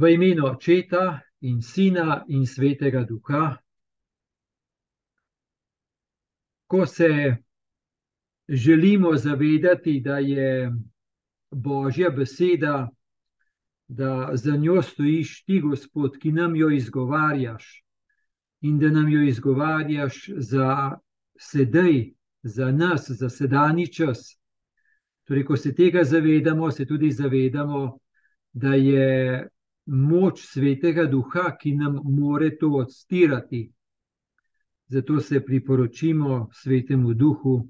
V imenu Očeta in Sina in Svetega Duha, ko se želimo zavedati, da je Božja beseda, da za njo stojiš ti, Gospod, ki nam jo izgovarjaš in da nam jo izgovarjaš za sedaj, za nas, za sedajni čas. Torej, ko se tega zavedamo, se tudi zavedamo, da je moč svetega duha, ki nam more to odstirati. Zato se priporočimo svetemu duhu.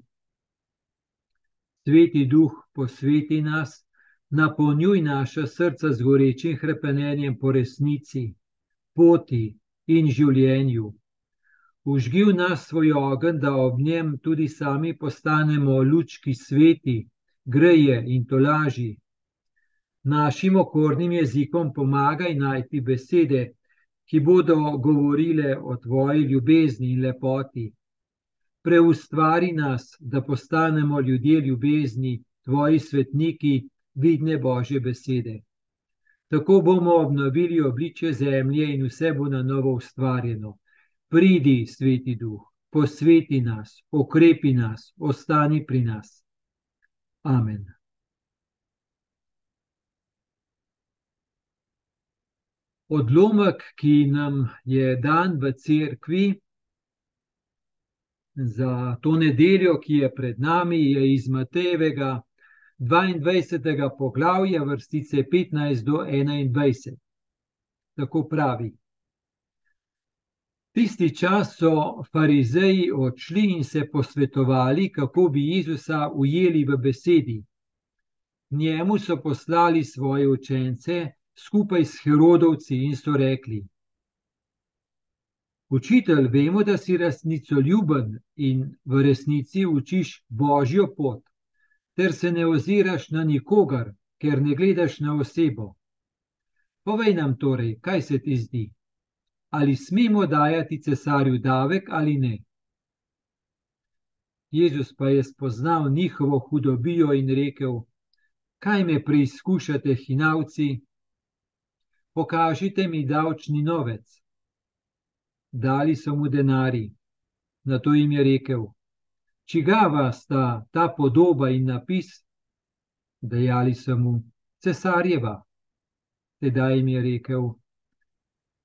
Sveti duh, posveti nas, napolnjuj naša srca z gorečim krepenjem po resnici, poti in življenju. Užgi v nas svoj ogen, da ob njem tudi sami postanemo lučki sveti, greje in tolaži. Našim okornim jezikom pomagaj najti besede, ki bodo govorile o tvoji ljubezni in lepoti. Preustvari nas, da postanemo ljudje ljubezni, tvoji svetniki, vidne Božje besede. Tako bomo obnovili obliče zemlje in vse bo na novo ustvarjeno. Pridi, sveti duh, posveti nas, okrepi nas, ostani pri nas. Amen. Odlomek, ki nam je dan v cerkvi za to nedeljo, ki je pred nami, je iz Matejevega 22. poglavja, vrstice 15 do 21. Tako pravi. Tisti čas so farizeji odšli in se posvetovali, kako bi Jezusa ujeli v besedi. Njemu so poslali svoje učence, skupaj s Herodovci in so rekli: Učitelj, vemo, da si resnico ljuben in v resnici učiš božjo pot, ter se ne oziraš na nikogar, ker ne gledaš na osebo. Povej nam torej, kaj se ti zdi? Ali smemo dajati cesarju davek ali ne? Jezus pa je spoznal njihovo hudobijo in rekel: Kaj me preizkušate, hinavci? Pokažite mi davčni novec. Dali so mu denari, na to jim je rekel: Čigava sta ta podoba in napis? Dejali so mu: Cesarjeva. Tedaj jim je rekel: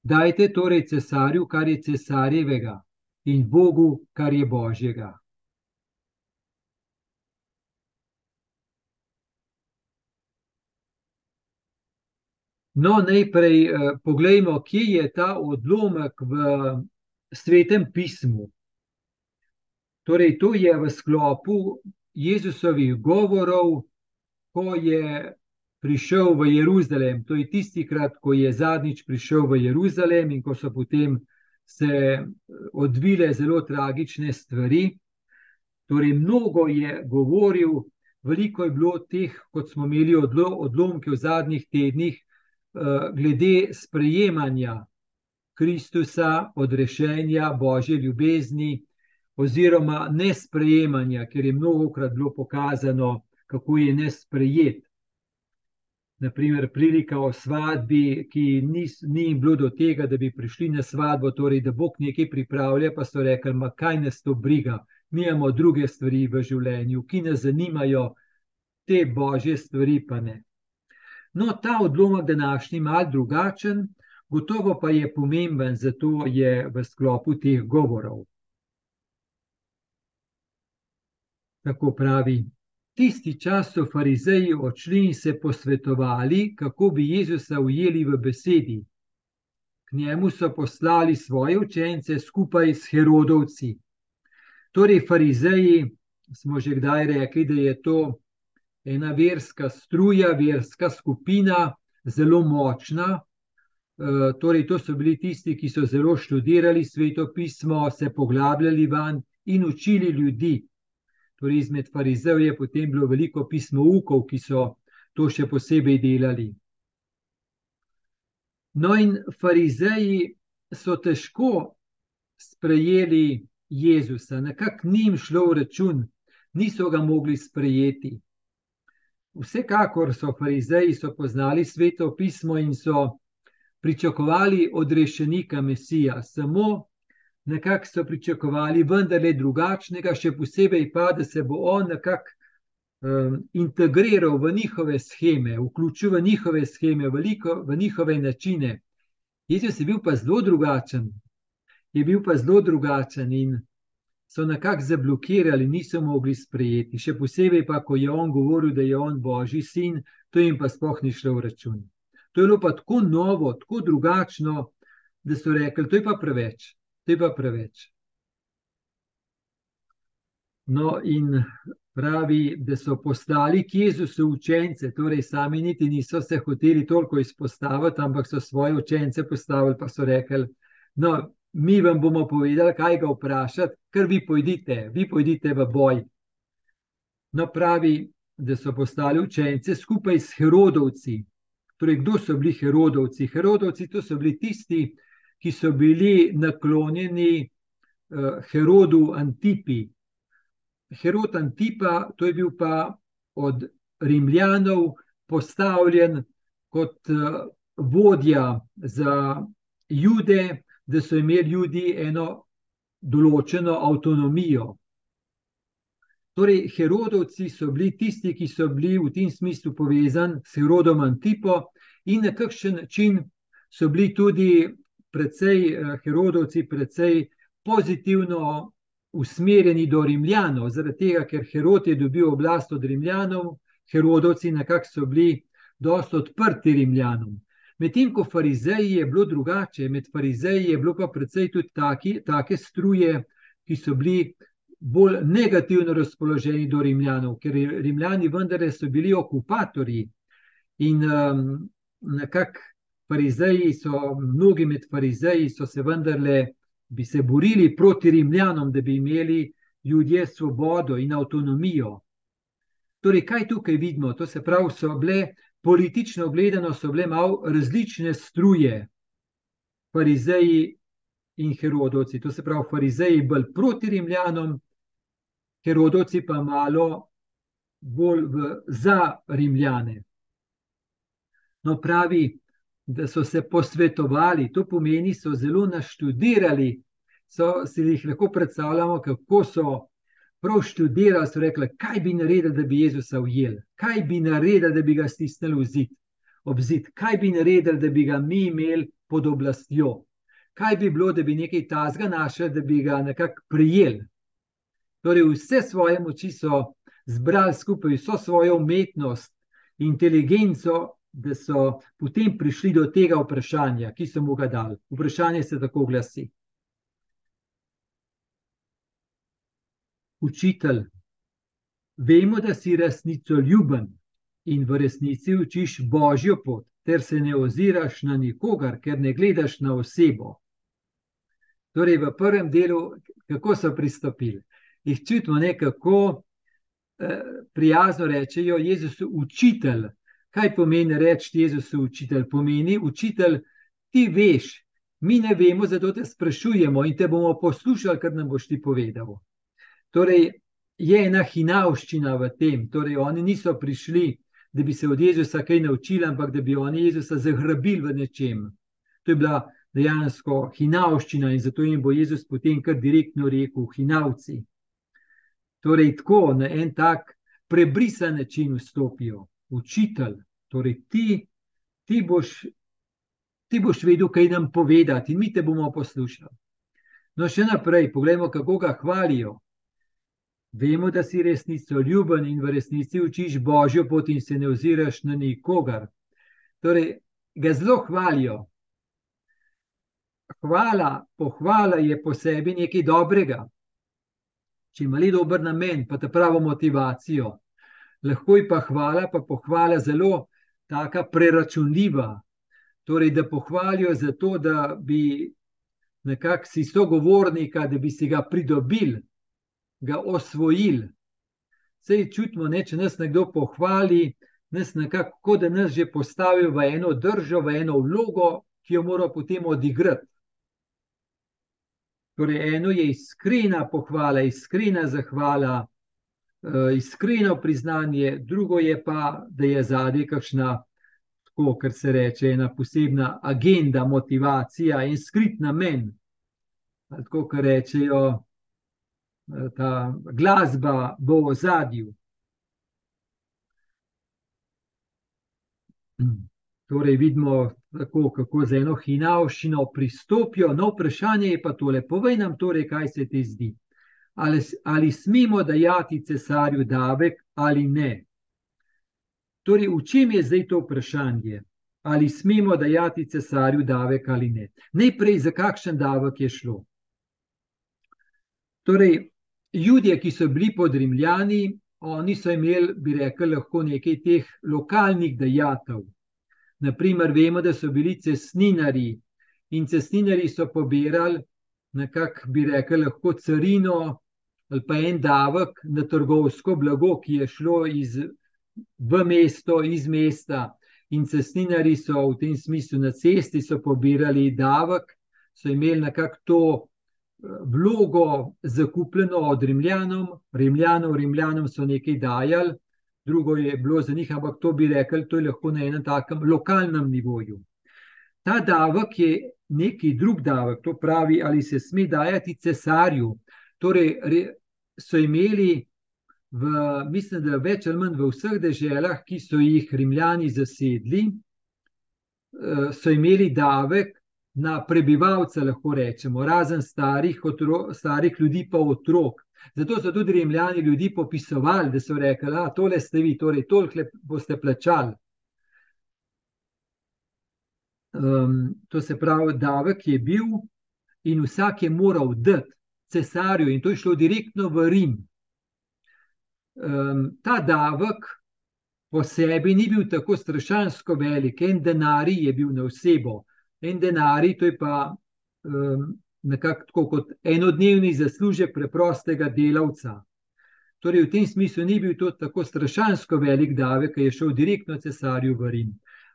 Dajte torej cesarju, kar je cesarjevega, in Bogu, kar je božjega. No, najprej eh, poglejmo, kje je ta odlomek v svetem pismu. Torej, to je v sklopu Jezusovih govorov, ko je prišel v Jeruzalem. To je tisti krat, ko je zadnjič prišel v Jeruzalem in ko so potem se eh, odvile zelo tragične stvari. Torej, mnogo je govoril, veliko je bilo teh, kot smo imeli odlomke v zadnjih tednih, glede sprejemanja Kristusa, odrešenja Božje ljubezni, oziroma nesprejemanja, ker je mnogokrat bilo pokazano, kako je nesprejet. Naprimer, prilika o svadbi, ki ni, ni bilo do tega, da bi prišli na svadbo, torej da Bog nekaj pripravlja, pa so rekli: Ma kaj nas to briga, mi imamo druge stvari v življenju, ki nas zanimajo, te božje stvari pa ne. No, ta odlomek današnji je mal drugačen, gotovo pa je pomemben, zato je v sklopu teh govorov. Tako pravi. Tisti čas so farizeji odšli in se posvetovali, kako bi Jezusa ujeli v besedi. K njemu so poslali svoje učence skupaj s Herodovci. Torej, farizeji smo že kdaj rekli, da je to ena verska struja, verska skupina, zelo močna. E, torej, to so bili tisti, ki so zelo študirali sveto pismo, se poglabljali van in učili ljudi. Torej, izmed farizejev je potem bilo veliko pismoukov, ki so to še posebej delali. No, in farizeji so težko sprejeli Jezusa, nekako ni jim šlo v račun, niso ga mogli sprejeti. Vsekakor so farizeji so poznali sveto pismo in so pričakovali odrešenika Mesija, samo nekako so pričakovali, vendar le drugačnega, še posebej pa, da se bo on nekako um, integriral v njihove scheme, vključil v njihove scheme, veliko, v njihove načine. Jezus je bil pa zelo drugačen, je bil pa zelo drugačen in so nekako zablokirali, niso mogli sprejeti. Še posebej pa, ko je on govoril, da je on božji sin, to jim pa sploh ni šlo v račun. To je bilo pa tako novo, tako drugačno, da so rekli, to je pa preveč, to je pa preveč. No, in pravi, da so postali k Jezusu učence, torej sami niti niso se hoteli toliko izpostaviti, ampak so svoje učence postavili, pa so rekli: No, mi vam bomo povedali, kaj ga vprašati, ker vi pojdite, vi pojdite v boj. No, pravi, da so postali učence skupaj s Herodovci. Torej, kdo so bili Herodovci? Herodovci to so bili tisti, ki so bili naklonjeni uh, Herodu Antipi. Herod Antipa, to je bil pa od Rimljanov postavljen kot uh, vodja za Jude, da so imeli ljudi eno določeno avtonomijo. Torej, Herodovci so bili tisti, ki so bili v tem smislu povezani s Herodom Antipo, in na kakšen način so bili tudi precej, eh, Herodovci, precej pozitivno usmerjeni do Rimljanov, zaradi tega, ker Herod je dobil oblast od Rimljanov, Herodovci nekako so bili dosta odprti Rimljanom. Medtem ko farizeji je bilo drugače, med farizeji je bilo pa precej tudi taki, take struje, ki so bili bolj negativno razpoloženi do Rimljanov, ker Rimljani vendarle so bili okupatorji in um, nekako farizeji so, mnogi med farizeji so se vendarle bi se borili proti Rimljanom, da bi imeli ljudje svobodo in avtonomijo. Torej, kaj tukaj vidimo? To se pravi, so bile politično gledano, so bile malo različne struje, farizeji in herodovci. To se pravi, farizeji bolj proti Rimljanom, herodovci pa malo bolj v, za Rimljane. No, pravi, da so se posvetovali, to pomeni, so zelo naštudirali. So si jih lahko predstavljamo, kako so prav študirali. So rekli, kaj bi naredili, da bi Jezusa ujeli, kaj bi naredili, da bi ga stisnili v zid, ob zid, kaj bi naredili, da bi ga mi imeli pod oblastjo, kaj bi bilo, da bi nekaj tazga našli, da bi ga nekako prijeli. Torej, vse svoje moči so zbrali skupaj, vso svojo umetnost, inteligenco da so potem prišli do tega vprašanja, ki so mu ga dali. Vprašanje se tako glasi. Učitelj, vemo, da si resnico ljuben in v resnici učiš božjo pot, ter se ne oziraš na nikogar, ker ne gledaš na osebo. Torej, v prvem delu, kako so pristopili. Jih čutimo nekako eh, prijazno rečejo, Jezus, učitelj, Kaj pomeni reči Jezusu, učitelj? Pomeni, učitelj, ti veš, mi ne vemo, zato te sprašujemo in te bomo poslušali, kar nam boš ti povedal. Torej, je ena hinavščina v tem, torej oni niso prišli, da bi se od Jezusa kaj naučili, ampak da bi oni Jezusa zagrabili v nečem. To je bila dejansko hinavščina in zato jim bo Jezus potem kar direktno rekel: hinavci. Torej, tako na en tak prebrisan način vstopijo učitelj, torej ti, ti, boš, ti boš vedel, kaj nam povedati, in mi te bomo poslušali. No, še naprej, poglejmo, kako ga hvalijo. Vemo, da si resnico ljuben in v resnici učiš božjo pot in se ne oziraš na nikogar. Torej, ga zelo hvalijo. Hvala, pohvala je po sebi nekaj dobrega. Če ima le dober namen, pa ta pravo motivacijo, lahko je pa hvala, pa pohvala zelo tako preračunljiva. Torej, da pohvalijo za to, da bi nekako si sogovornika, da bi si ga pridobili, ga osvojili. Sej čutimo, ne, če nas nekdo pohvali, nas nekako, da nas že postavi v eno držo, v eno vlogo, ki jo mora potem odigrati. Torej, eno je iskrena pohvala, iskrena zahvala. Eh, iskreno priznanje, drugo je pa, da je zadnji kakšna tako, kar se reče, ena posebna agenda, motivacija in skrit namen. Tako, rečejo, ta glasba bo v zadju. Torej, vidimo, tako, kako z eno hinavščino pristopijo. No, vprašanje je pa tole: povej nam, torej, kaj se ti zdi. Ali, ali smemo dajati cesarju davek ali ne? Torej, v čem je zdaj to vprašanje? Ali smemo dajati cesarju davek ali ne? Najprej, za kakšen davek je šlo? Torej, ljudje, ki so bili pod Rimljani, oni so imeli, bi rekel, lahko nekaj teh lokalnih dejatev. Naprimer, vemo, da so bili cestninari in cestninari so pobirali, nekako bi rekel, lahko carino ali pa en davek na trgovsko blago, ki je šlo iz, v mesto, iz mesta. In cestninari so v tem smislu na cesti pobirali davek, so imeli nekako to vlogo zakupljeno od Rimljanov, Rimljanov, Rimljanom so nekaj dajali, drugo je bilo za njih, ampak to bi rekli, to je lahko na enem takem lokalnem nivoju. Ta davek je neki drug davek, to pravi, ali se sme dajati cesarju. Torej, so imeli, v, mislim, da več ali manj v vseh deželah, ki so jih Rimljani zasedli, eh, so imeli davek na prebivalce, lahko rečemo, razen starih, otro, starih ljudi, pa otrok. Zato so tudi rimljani ljudi popisovali, da so rekli: da tole ste vi, torej toliko boste plačali. Um, to se pravi, davek je bil in vsak je moral dati cesarju, in to je šlo direktno v Rim. Um, ta davek po sebi ni bil tako strašansko velik, en denar je bil na osebo, en denar, to je pa um, nekako kot enodnevni zaslužek preprostega delavca. Torej, v tem smislu ni bil to tako strašansko velik davek, ki je šel direktno cesarju v Rim.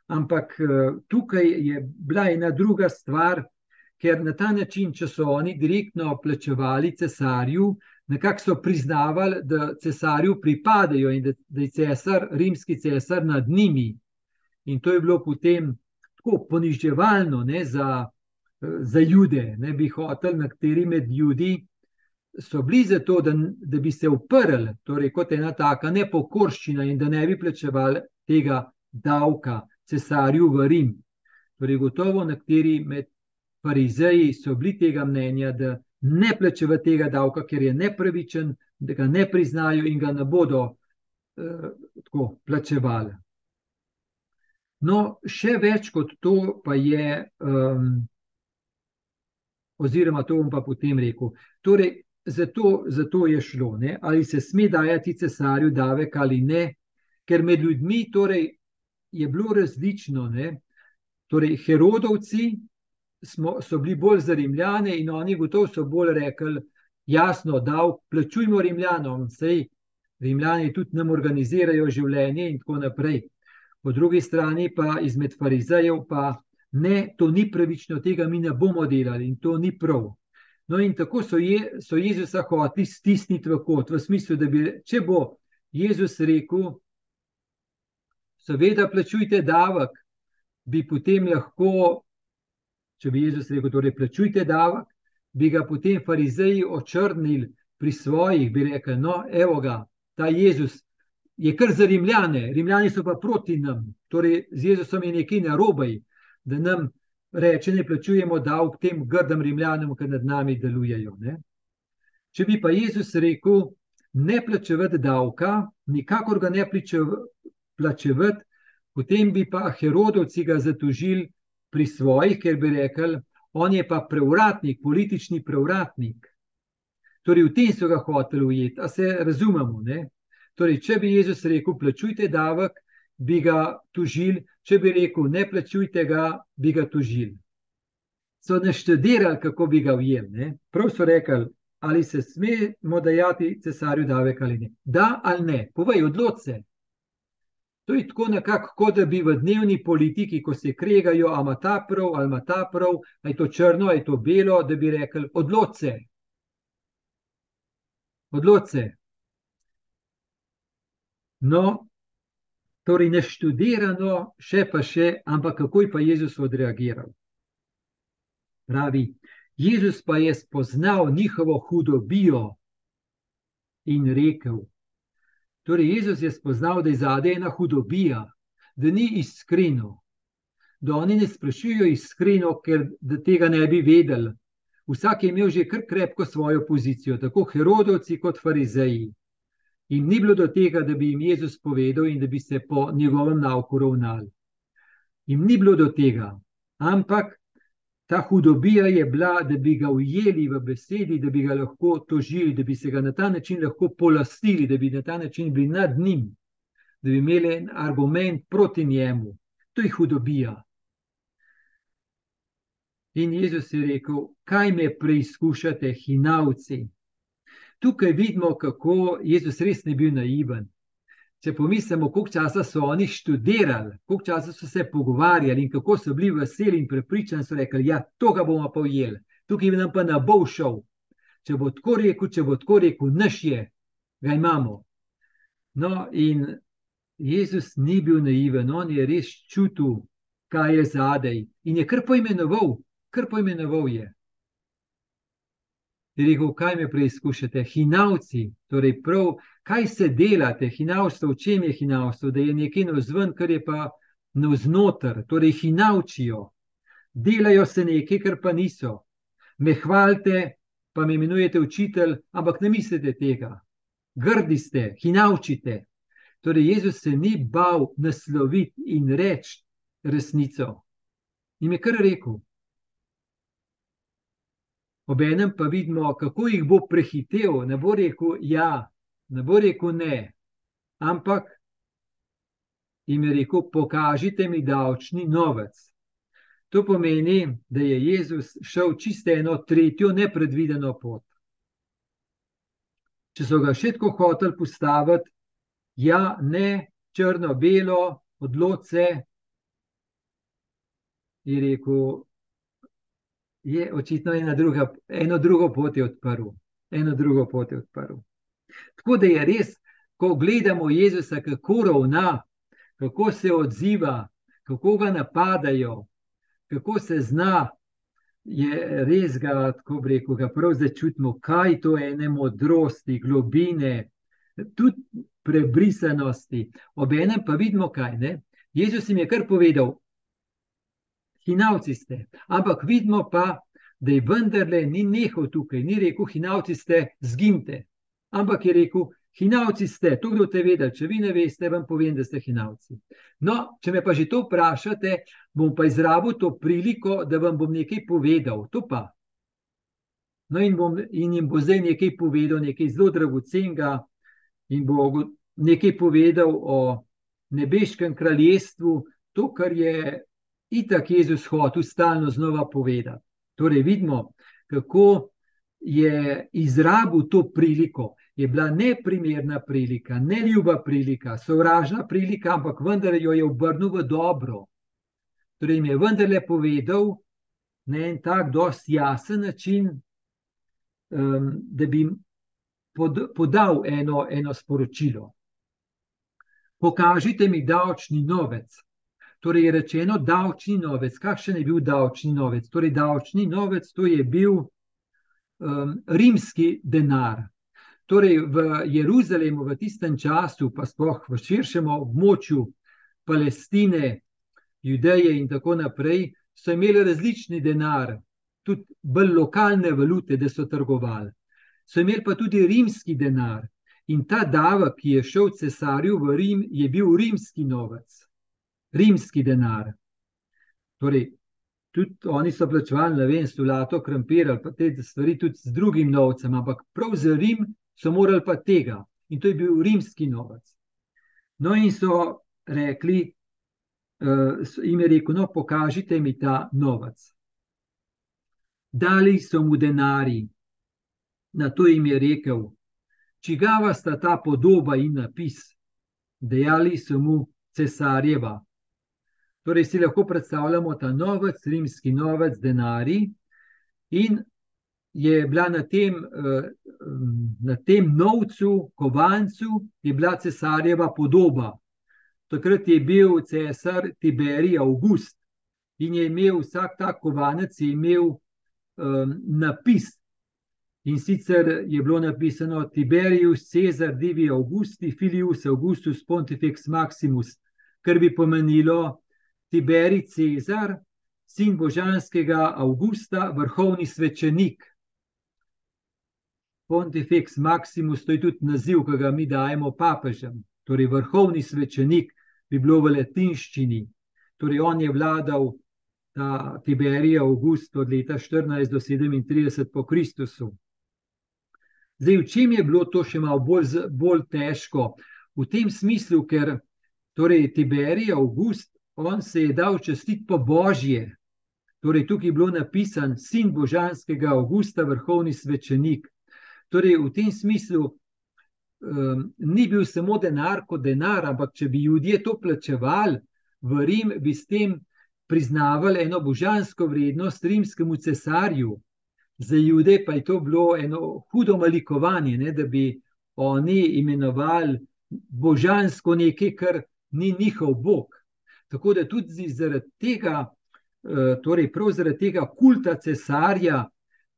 Ampak uh, tukaj je bila ena druga stvar, ker na ta način, če so oni direktno plačevali cesarju, nekako so priznavali, da cesarju pripadajo in da, da je cesar, rimski cesar nad njimi. In to je bilo potem tako poniževalno za, za ljudi, ne bi hoteli, nekateri med ljudmi so bili za to, da, da bi se uprli, torej kot ena taka nepokorščina in da ne bi plačevali tega davka cesarju v Rim. Torej, gotovo nekateri med farizeji so bili tega mnenja, da ne plačevajo tega davka, ker je nepravičen, da ga ne priznajo in ga ne bodo eh, tako plačevali. No, še več kot to pa je, um, oziroma to bom pa potem rekel. Torej, zato, zato je šlo, ne? ali se sme dajati cesarju davek ali ne, ker med ljudmi torej, je bilo različno. Ne? Torej, Herodovci smo, so bili bolj za Rimljane in oni gotovo so bolj rekli, jasno, da plačujmo Rimljanom, sej Rimljani tudi nam organizirajo življenje in tako naprej po drugi strani pa izmed farizejev, pa ne, to ni pravično, tega mi ne bomo delali in to ni prav. No, in tako so, je, so Jezusa hoteli stisniti v kot, v smislu, da bi, če bo Jezus rekel, seveda, plačujte davek, bi potem lahko, če bi Jezus rekel, torej plačujte davek, bi ga potem farizeji očrnili pri svojih, bi rekli: No, evo ga, ta Jezus, je kar za Rimljane, Rimljani so pa proti nam, torej z Jezusom je nekaj narobe, da nam reče, ne plačujemo davek tem grdim Rimljanom, ki nad nami delujejo. Ne? Če bi pa Jezus rekel, ne plačevati davka, nikakor ga ne plačevati, potem bi pa Herodovci ga zatožili pri svojih, ker bi rekel, on je pa prevratnik, politični prevratnik. Torej, v tem so ga hoteli ujeti, a se razumemo. Ne? Torej, če bi Jezus rekel, plačujte davek, bi ga tužili, če bi rekel, ne plačujte ga, bi ga tužili. So naštudirali, kako bi ga ujeli. Prav so rekli, ali se smemo dajati cesarju davek ali ne. Da ali ne, povej, odloč se. To je tako nekako, kot da bi v dnevni politiki, ko se kregajo, ali ima ta prav, ali ima ta prav, ali je to črno, ali je to belo, da bi rekli: odloč se. Odloč se. No, Torej, neštudirano, še pa še, ampak kako je pa Jezus odreagiral? Pravi, Jezus pa je spoznal njihovo hudobijo in rekel: Torej, Jezus je spoznal, da je zadaj ena hudobija, da ni iskreno, da oni ne sprašujejo iskreno, ker tega ne bi vedeli. Vsak je imel že kar krepko svojo pozicijo, tako herodovci kot farizeji. In ni bilo do tega, da bi jim Jezus povedal in da bi se po njegovem nauku ravnali. In ni bilo do tega, ampak ta hudobija je bila, da bi ga ujeli v besedi, da bi ga lahko tožili, da bi se ga na ta način lahko polastili, da bi na ta način bili nad njim, da bi imeli en argument proti njemu. To je hudobija. In Jezus je rekel: Kaj me preizkušate, hinavci? Tukaj vidimo, kako Jezus res ni bil naiven. Če pomislimo, koliko časa so oni študirali, koliko časa so se pogovarjali in kako so bili veseli in prepričani, so rekli: Ja, to ga bomo pa ujeli, tukaj nam pa ne bo šel. Če bo tako rekel, če bo tako rekel, naš je, ga imamo. No, in Jezus ni bil naiven, on je res čutil, kaj je zadaj in je kar poimenoval, kar poimenoval je je rekel, kaj me preizkušate, hinavci, torej prav, kaj se delate, hinavstvo, v čem je hinavstvo, da je nekaj navzven, kar je pa navznoter, torej hinavčijo, delajo se nekaj, kar pa niso. Me hvalite, pa me imenujete učitelj, ampak ne mislite tega. Grdi ste, hinavčite. Torej, Jezus se ni bal nasloviti in reči resnico. In je kar rekel, Obenem pa vidimo, kako jih bo prehitev. Ne bo rekel ja, ne bo rekel ne, ampak jim je rekel: Pokažite mi davčni novec. To pomeni, da je Jezus šel čisto eno tretjo nepredvideno pot. Če so ga še tako hoteli postaviti, ja, ne, črno-belo, odloce, je rekel: je očitno ena druga, eno drugo pot je odprl. Eno drugo pot je odprl. Tako da je res, ko gledamo Jezusa, kako ravna, kako se odziva, kako ga napadajo, kako se zna, je res ga, tako bi rekel, ga prav začutimo, kaj to je ene modrosti, globine, tudi prebrisanosti. Obenem pa vidimo, kaj ne. Jezus jim je kar povedal, hinavci ste. Ampak vidimo pa, da je vendarle ni nehal tukaj, ni rekel, hinavci ste, zgimte. Ampak je rekel, hinavci ste, to kdo te vedel, če vi ne veste, vam povem, da ste hinavci. No, če me pa že to vprašate, bom pa izrabil to priliko, da vam bom nekaj povedal. To pa. No, in, bom, in jim bo zdaj nekaj povedal, nekaj zelo dragocenega, in bo nekaj povedal o nebeškem kraljestvu, to, kar je itak Jezus hotel stalno znova povedati. Torej, vidimo, kako je izrabil to priliko. Je bila neprimerna prilika, ne ljuba prilika, sovražna prilika, ampak vendar jo je obrnil v dobro. Torej, jim je vendarle povedal na en tak, dosti jasen način, um, da bi pod, podal eno, eno sporočilo. Pokažite mi davčni novec. Torej, je rečeno, davčni novec. Kakšen je bil davčni novec? Torej, davčni novec to je bil um, rimski denar. Torej, v Jeruzalemu v tistem času, pa sploh v širšem območju Palestine, Judeje in tako naprej, so imeli različni denar, tudi bolj lokalne valute, da so trgovali. So imeli pa tudi rimski denar. In ta davek, ki je šel cesarju v Rim, je bil rimski novec rimski denar. Torej, tudi oni so plačevali, ne vem, solato, krompir ali pa te stvari tudi z drugim novcem, ampak prav za Rim so morali pa tega in to je bil rimski novec. No, in so rekli, uh, jim je rekel, no, pokažite mi ta novec. Dali so mu denari, na to jim je rekel, čigava sta ta podoba in napis. Dejali so mu cesarjeva. Torej, si lahko predstavljamo ta novec, rimski novec, denari, in je bila na tem, eh, na tem novcu, kovancu, je bila cesarjeva podoba. takrat je bil cesar Tiberij August in je imel vsak ta kovanec imel um, napis. In sicer je bilo napisano Tiberius Cezar Divi Augusti Filius Augustus Pontifex Maximus, kar bi pomenilo Tiberij Cezar, sin božanskega Augusta, vrhovni svečenik. Pontifex Maximus, to je tudi naziv, ki ga mi dajemo papežem, torej vrhovni svečenik, bi bilo v latinščini. Torej, on je vladal ta Tiberij August od leta 14 do 37 po Kristusu. Zdaj, v čem je bilo to še malo bolj, bolj težko? V tem smislu, ker torej, Tiberij August, on se je dal čestiti po božje. Torej, tukaj je bilo napisano, sin božanskega Augusta, vrhovni svečenik. Torej, v tem smislu um, ni bil samo denar kot denar, ampak če bi ljudje to plačevali v Rim, bi s tem priznavali eno božansko vrednost rimskemu cesarju. Za ljudi pa je to bilo eno hudo malikovanje, ne, da bi oni imenovali božansko nekaj, kar ni njihov bog. Tako da tudi zaradi tega, eh, torej prav zaradi tega kulta cesarja,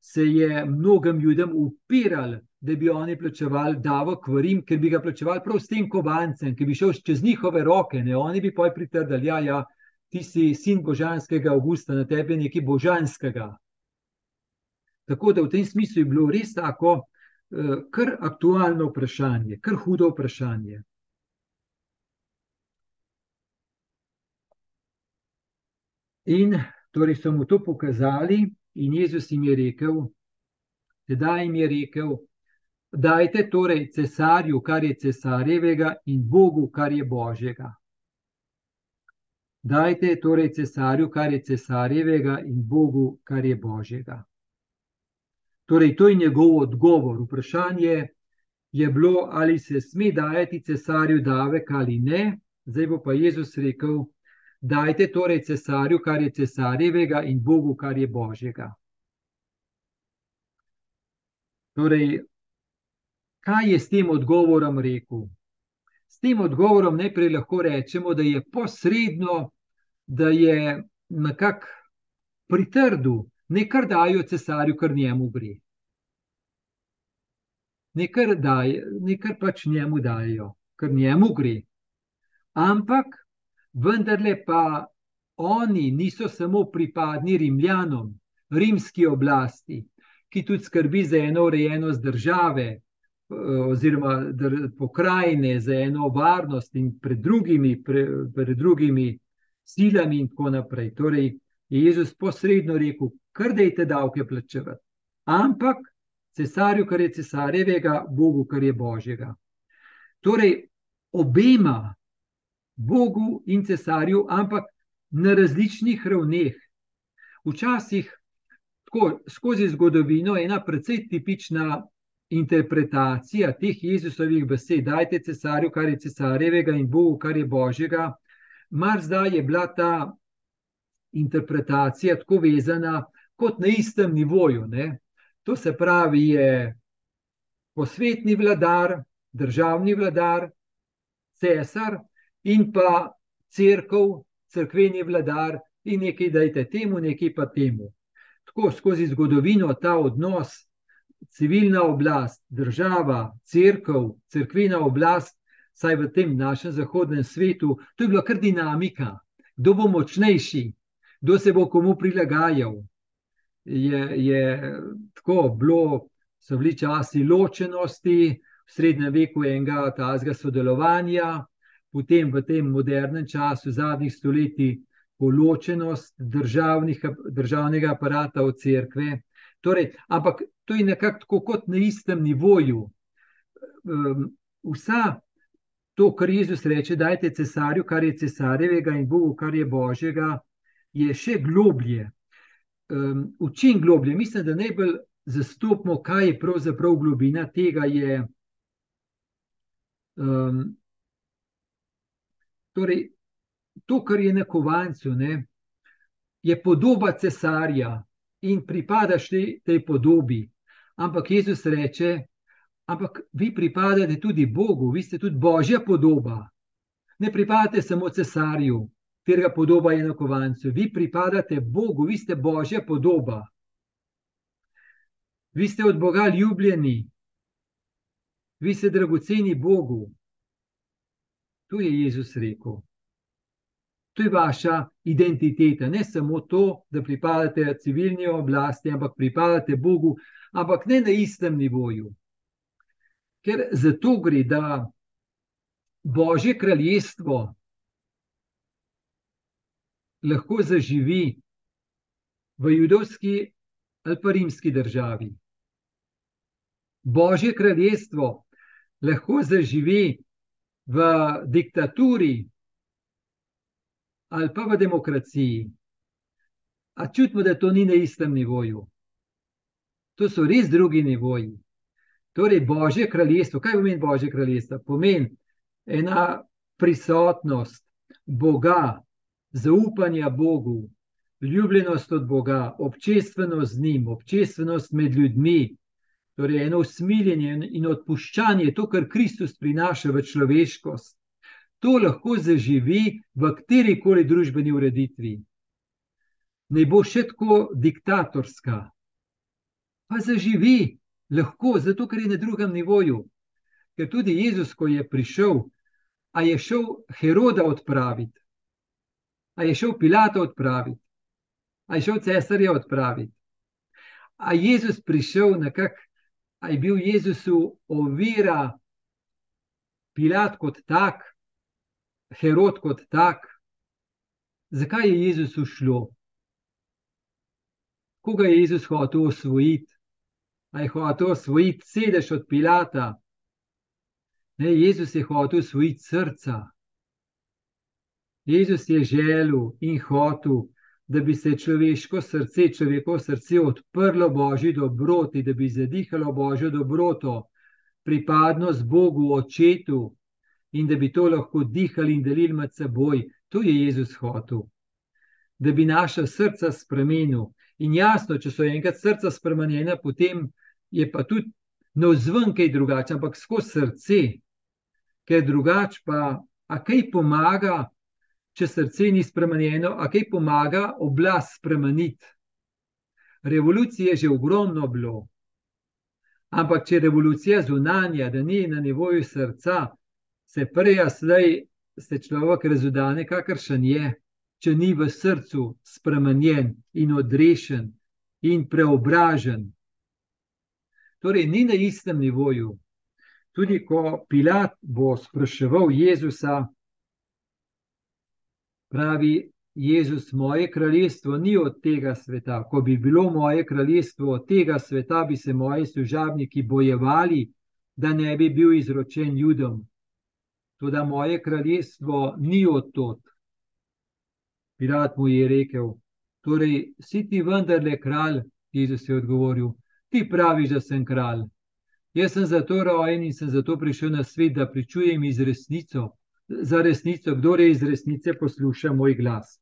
se je mnogim ljudem upirali, da bi oni plačevali davek v Rim, ker bi ga plačevali prav s tem kovancem, ki bi šel čez njihove roke. Ne. Oni bi pa pritrdili, da ja, ja, ti si sin božanskega Augusta, na tebi je nekaj božanskega. Tako da v tem smislu je bilo res tako, eh, kar aktualno vprašanje, kar hudo vprašanje. In torej so mu to pokazali, in Jezus jim je rekel: Tedaj jim je rekel, dajte torej cesarju, kar je cesarjevega, in Bogu, kar je božjega. Dajte torej cesarju, kar je cesarjevega, in Bogu, kar je božjega. Torej, to je njegov odgovor. Vprašanje je bilo, ali se sme dajati cesarju davek ali ne. Zdaj bo pa Jezus rekel: Dajte torej cesarju, kar je cesarjevega, in Bogu, kar je božjega. Torej, kaj je s tem odgovorom rekel? S tem odgovorom najprej lahko rečemo, da je posredno da je nekako pritrdil, ne kar dajo cesarju, kar njemu gre. Ne kar, daj, ne kar pač njemu dajo, kar njemu gre. Ampak vendarle pa oni niso samo pripadni Rimljanom, rimski oblasti, ki tudi skrbi za eno urejenost države. Oziroma, pokrajine za eno varnost, in pred drugimi, pred, pred drugimi silami in tako naprej. Torej, je Jezus posredno rekel, kar dejte davke plačevati. Ampak cesarju, kar je cesarjevega, Bogu, kar je božjega. Torej, obema, Bogu in cesarju, ampak na različnih ravneh. Včasih, tako skozi zgodovino, je ena precej tipična interpretacija teh Jezusovih besed: Dajte cesarju, kar je cesarjevega, in Bogu, kar je božjega mar zdaj je bila ta interpretacija tako vezana kot na istem nivoju. Ne? To se pravi, je posvetni vladar, državni vladar, cesar in pa crkv, crkveni vladar in nekaj dajte temu, nekaj pa temu. Tako skozi zgodovino ta odnos. Civilna oblast, država, crkva, crkvena oblast vsaj v tem našem zahodnem svetu, to je bila kar dinamika, kdo bo močnejši, kdo se bo komu prilagajal. Je, je tako bilo, so bili časi ločenosti, v srednjem veku enega tazga sodelovanja, potem v tem modernem času, zadnjih stoletij, poločenost državnega aparata od cerkve. Torej, ampak to je nekako kot na istem nivoju. Ehm, vsa to, kar Jezus reče, dajte cesarju, kar je cesarjevega, in Bogu, kar je božjega, je še globlje. V čem globlje? Mislim, da najbolj zastopimo, kaj je pravzaprav globina tega. Je, um, torej, to, kar je na kovancu, ne, je podoba cesarja in pripadaš tej, tej podobi. Ampak Jezus reče, ampak vi pripadate tudi Bogu, vi ste tudi božja podoba. Ne pripadate samo cesarju, katerega podoba je na kovancu. Vi pripadate Bogu, vi ste božja podoba. Vi ste od Boga ljubljeni, vi ste dragoceni Bogu. To je Jezus rekel. To je vaša identiteta, ne samo to, da pripadate civilni oblasti, ampak pripadate Bogu, ampak ne na istem nivoju. Ker za to gre, da Božje kraljestvo lahko zaživi v judovski ali pa rimski državi. Božje kraljestvo lahko zaživi v diktaturi ali pa v demokraciji. A čutimo, da to ni na istem nivoju. To so res drugi nivoji. Torej, Božje kraljestvo, kaj pomeni Božje kraljestvo? Pomeni ena prisotnost Boga, zaupanja Bogu, ljubljenost od Boga, občestvenost z njim, občestvenost med ljudmi, torej eno usmiljenje in odpuščanje, to, kar Kristus prinaša v človeškost. To lahko zaživi v kateri koli družbeni ureditvi. Ne bo še tako diktatorska, pa zaživi, lahko, zato ker je na drugem nivoju. Ker tudi Jezus, ko je prišel, a je šel Heroda odpraviti, a je šel Pilata odpraviti, a je šel Cesarja odpraviti. A je Jezus prišel nekako, a je bil Jezusu ovira Pilat kot tak, Herod kot tak. Zakaj je Jezus ušlo? Koga je Jezus hotel osvojiti? A je hotel osvojiti sedež od Pilata? Ne, Jezus je hotel osvojiti srca. Jezus je želel in hotel, da bi se človeško srce, človekovo srce odprlo Božji dobroti, da bi zadihalo Božjo dobroto, pripadnost Bogu, očetu in da bi to lahko dihali in delili med seboj. To je Jezus hotel. Da bi naša srca spremenil. In jasno, če so enkrat srca spremenjena, potem je pa tudi na vzven kaj drugače, ampak skozi srce, ker drugače pa, a kaj pomaga, če srce ni spremenjeno, a kaj pomaga oblast spremeniti. Revolucije je že ogromno bilo. Ampak, če je revolucija zunanja, da ni na nivoju srca, se prej, a slej, se človek razudane, kakršen je, če ni v srcu spremenjen in odrešen in preobražen torej ni na istem nivoju. Tudi ko Pilat bo spraševal Jezusa, pravi Jezus, moje kraljestvo ni od tega sveta. Ko bi bilo moje kraljestvo od tega sveta, bi se moji služabniki bojevali, da ne bi bil izročen Judom. Tudi moje kraljestvo ni od tod. Pirat mu je rekel: Torej, si ti vendarle kralj, Jezus je odgovoril: ti praviš, da sem kralj. Jaz sem zato rojen in sem zato prišel na svet, da pričujem iz resnico, za resnico, kdo je iz resnice posluša moj glas.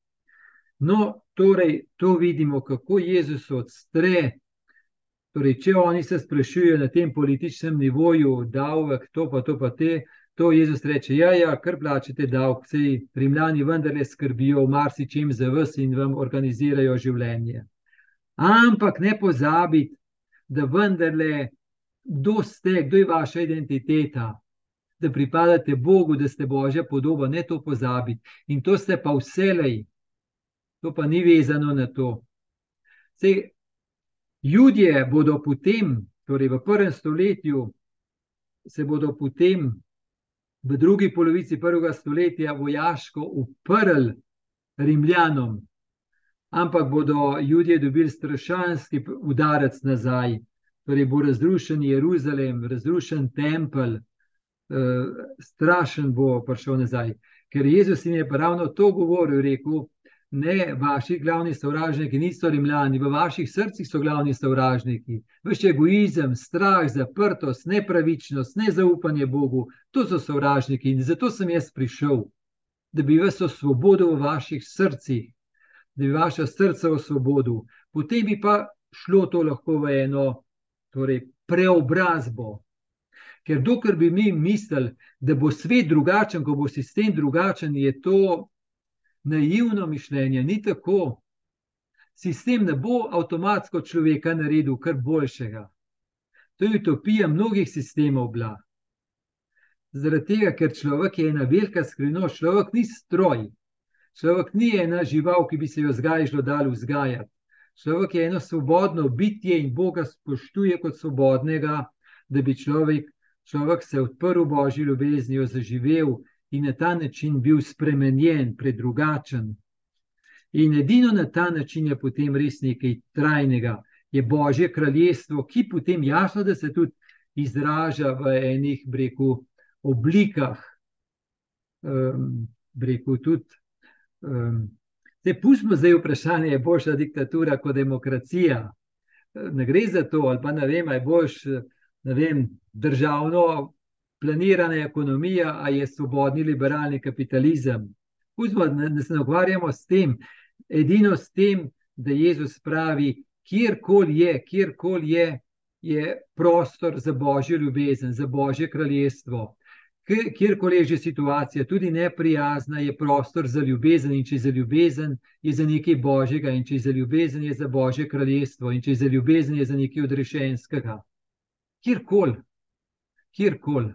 No, torej, to vidimo, kako Jezus odstre. Torej, če oni se sprašujejo na tem političnem nivoju, davek, to pa to pa te, to Jezus reče: Ja, ja, kar plačete davek, sej rimljani vendarle skrbijo v marsičem za vas in vam organizirajo življenje. Ampak ne pozabite, da vendarle, kdo ste, kdo je vaša identiteta, da pripadate Bogu, da ste Božja podoba, ne to pozabiti. In to ste pa vselej, to pa ni vezano na to. Sej, ljudje bodo potem, torej v prvem stoletju, se bodo potem v drugi polovici prvega stoletja vojaško uprli Rimljanom, ampak bodo ljudje dobili strašanski udarec nazaj. Torej bo razrušen Jeruzalem, razrušen tempelj, strašen bo prišel nazaj. Ker Jezus jim je ravno to govoril, rekel: Ne, vaši glavni sovražniki niso rimljani, v vaših srcih so glavni sovražniki. Vaš egoizem, strah, zaprtost, nepravičnost, nezaupanje Bogu, to so sovražniki in zato sem jaz prišel, da bi vas osvobodil v vaših srcih, da bi vaše srce osvobodil, potem bi pa šlo to lahko v eno torej, preobrazbo. Ker dokler bi mi mislili, da bo svet drugačen, ko bo sistem drugačen, je to naivno mišljenje. Ni tako. Sistem ne bo avtomatsko človeka naredil kar boljšega. To je utopija mnogih sistemov bila. Zaradi tega, ker človek je ena velika skrivnost, človek ni stroj, človek ni ena žival, ki bi se jo zgajalo dal vzgajati. Človek je eno svobodno bitje in Boga spoštuje kot svobodnega, da bi človek, človek se odprl božji ljubezni, jo zaživel in na ta način bil spremenjen, predrugačen. In edino na ta način je potem res nekaj trajnega, je božje kraljestvo, ki potem jasno, da se tudi izraža v enih breku oblikah, um, breku tudi. Um, Te pustimo zdaj vprašanje, je boljša diktatura kot demokracija. Ne gre za to, ali pa ne vem, je boljš ne vem, državno planirana ekonomija, ali je svobodni liberalni kapitalizem. Pustimo, da se ne ukvarjamo s tem, edino s tem, da Jezus pravi, kjerkoli je, kjerkoli je, je prostor za božjo ljubezen, za božje kraljestvo. Kjerkoli je že situacija, tudi neprijazna, je prostor za ljubezen. In če je za ljubezen, je za nekaj božjega, in če je za ljubezen, je za božje kraljestvo, in če je za ljubezen, je za nekaj odrešenskega. Kjerkoli, kjerkoli.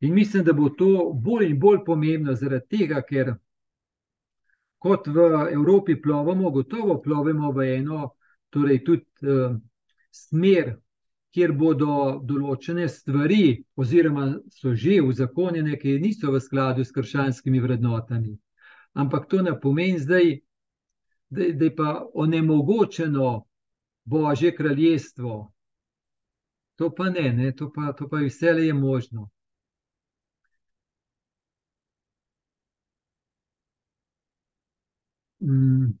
In mislim, da bo to bolj in bolj pomembno, zaradi tega, ker kot v Evropi plovemo, gotovo plovemo v eno, torej tudi uh, smer, kjer bodo določene stvari, oziroma so že uzakonjene, ki niso v skladu s krščanskimi vrednotami. Ampak to ne pomeni zdaj, da, da je pa onemogočeno Božje kraljestvo. To pa ne, ne? To, pa, to pa vse le je možno. Mm.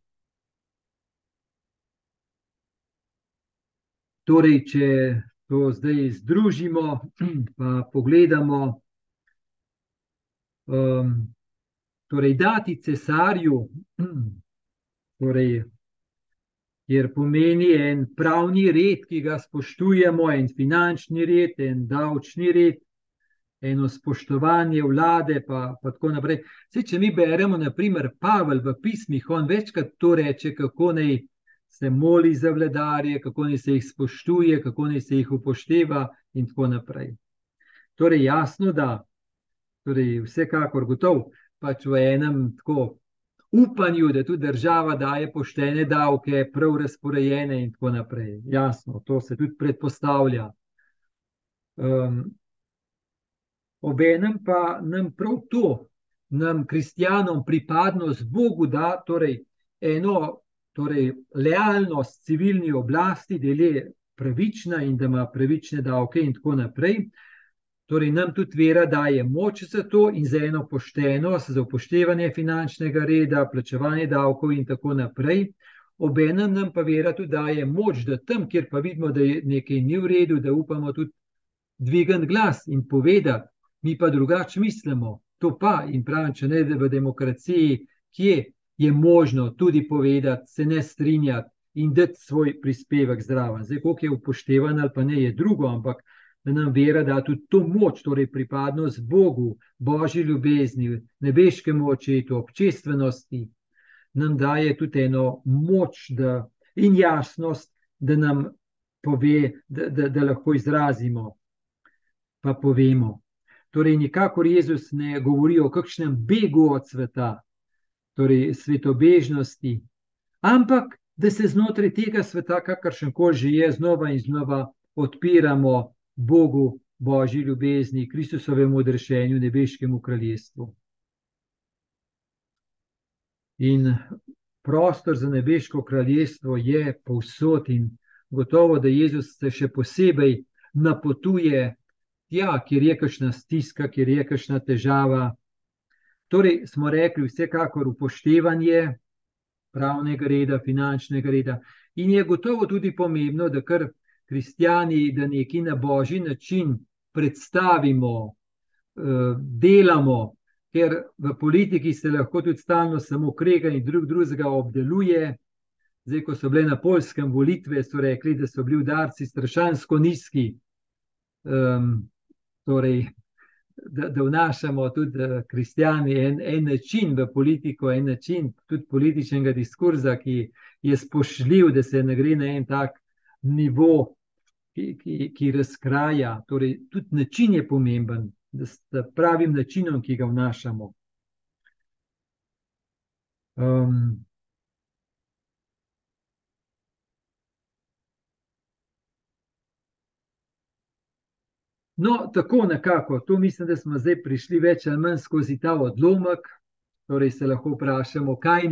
Torej, če to zdaj združimo, pa pogledamo, um, torej dati cesarju, torej, jer pomeni en pravni red, ki ga spoštujemo, en finančni red, en davčni red, eno spoštovanje vlade, pa, pa tako naprej. Vse, če mi beremo, naprimer, Pavel v pismih, on večkrat to reče, kako naj se moli za vladarje, kako naj se jih spoštuje, kako naj se jih upošteva, in tako naprej. Torej, jasno, da torej, vsekakor gotov, pač v enem tako upanju, da tudi država daje poštene davke, prav razporejene, in tako naprej. Jasno, to se tudi predpostavlja. Um, Obenem pa nam prav to, nam, kristijanom, pripadnost Bogu da, torej eno torej lealnost civilni oblasti, da je pravična in da ima pravične davke, in tako naprej. Torej, nam tudi vera daje moč za to in za eno poštenost, za upoštevanje finančnega reda, plačevanje davkov in tako naprej. Obenem nam pa vera tudi daje moč, da tam, kjer pa vidimo, da je nekaj ni v redu, da upamo tudi dvigati glas in povedati, mi pa drugače mislimo. To pa in pravim, če ne v demokraciji, kje je možno tudi povedati, se ne strinjati in dati svoj prispevek zraven. Zdaj, koliko je upoštevan ali pa ne, je drugo, ampak nam vera da tudi to moč, torej pripadnost Bogu, božji ljubezni, nebeškemu očetu, občestvenosti, nam daje tudi eno moč da, in jasnost, da nam pove, da, da, da lahko izrazimo, pa povemo. Torej, nikakor Jezus ne govori o kakšnem begu od sveta, torej svetobežnosti, ampak da se znotraj tega sveta, kakršen koli že je, znova in znova odpiramo Bogu, Božji ljubezni, Kristusovemu odrešenju, nebeškemu kraljestvu. In prostor za nebeško kraljestvo je povsod, in gotovo, da Jezus se še posebej napotuje tja, kjer je kakšna stiska, kjer je kakšna težava, Torej, smo rekli, vsekakor upoštevanje pravnega reda, finančnega reda. In je gotovo tudi pomembno, da kar kristijani, da neki na božji način predstavimo, eh, delamo, ker v politiki se lahko tudi stalno samo krega in drug drugega obdeluje. Zdaj, ko so bile na polskem volitve, so rekli, da so bili udarci strašansko nizki. Um, torej, da, da vnašamo tudi uh, kristijani en, en način v politiko, en način tudi političnega diskurza, ki je spoštljiv, da se ne gre na en tak nivo, ki, ki, razkraja. Torej, tudi način je pomemben, da s pravim načinom, ki ga vnašamo. Um, No, tako nekako, to mislim, da smo zdaj prišli več ali manj skozi ta odlomek. Torej, se lahko vprašamo, kaj,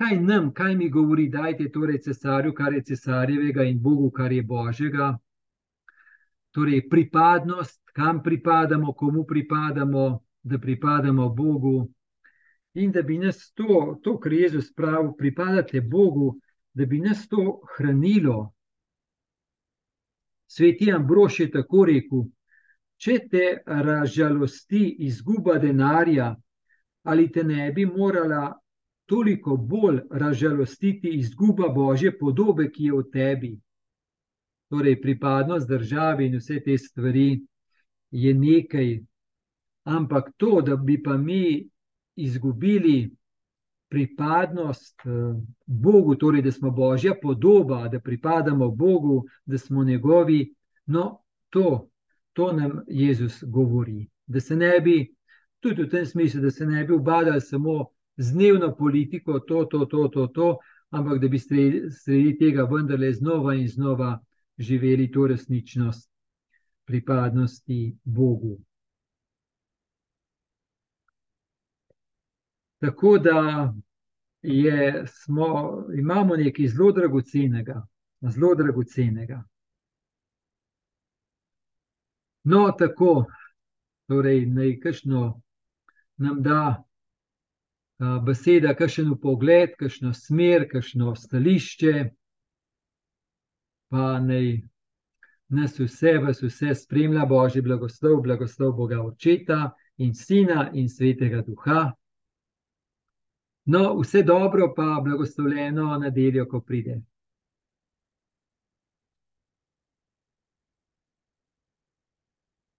kaj nam, kaj mi govori, da je torej cesarju, kar je cesarjevega, in Bogu, kar je božjega. Torej, pripadnost, kam pripadamo, komu pripadamo, da pripadamo Bogu. In da bi nas to, to kar je Jezus pravil, pripadate Bogu, da bi nas to hranilo. Sveti Ambrož je tako rekel: Če te razžalosti izguba denarja, ali te ne bi morala toliko bolj razžalostiti izguba božje podobe, ki je v tebi. Torej, pripadnost državi in vse te stvari je nekaj, ampak to, da bi pa mi izgubili pripadnost eh, Bogu, torej, da smo božja podoba, da pripadamo Bogu, da smo njegovi, no, to to nam Jezus govori. Da se ne bi, tudi v tem smislu, da se ne bi ubadali samo z dnevno politiko, to, to, to, to, to ampak da bi sredi tega vendarle znova in znova živeli to resničnost pripadnosti Bogu. Tako da je, smo, imamo nekaj zelo dragocenega, zelo dragocenega. No, tako, torej, naj kakšno nam da a, beseda, kakšen pogled, kakšno smer, kakšno stališče, pa naj nas vse, vas vse spremlja Božji blagoslov, blagoslov Boga Očeta in Sina in Svetega Duha. No, vse dobro, pa blagoslovljeno nedeljo, ko pride.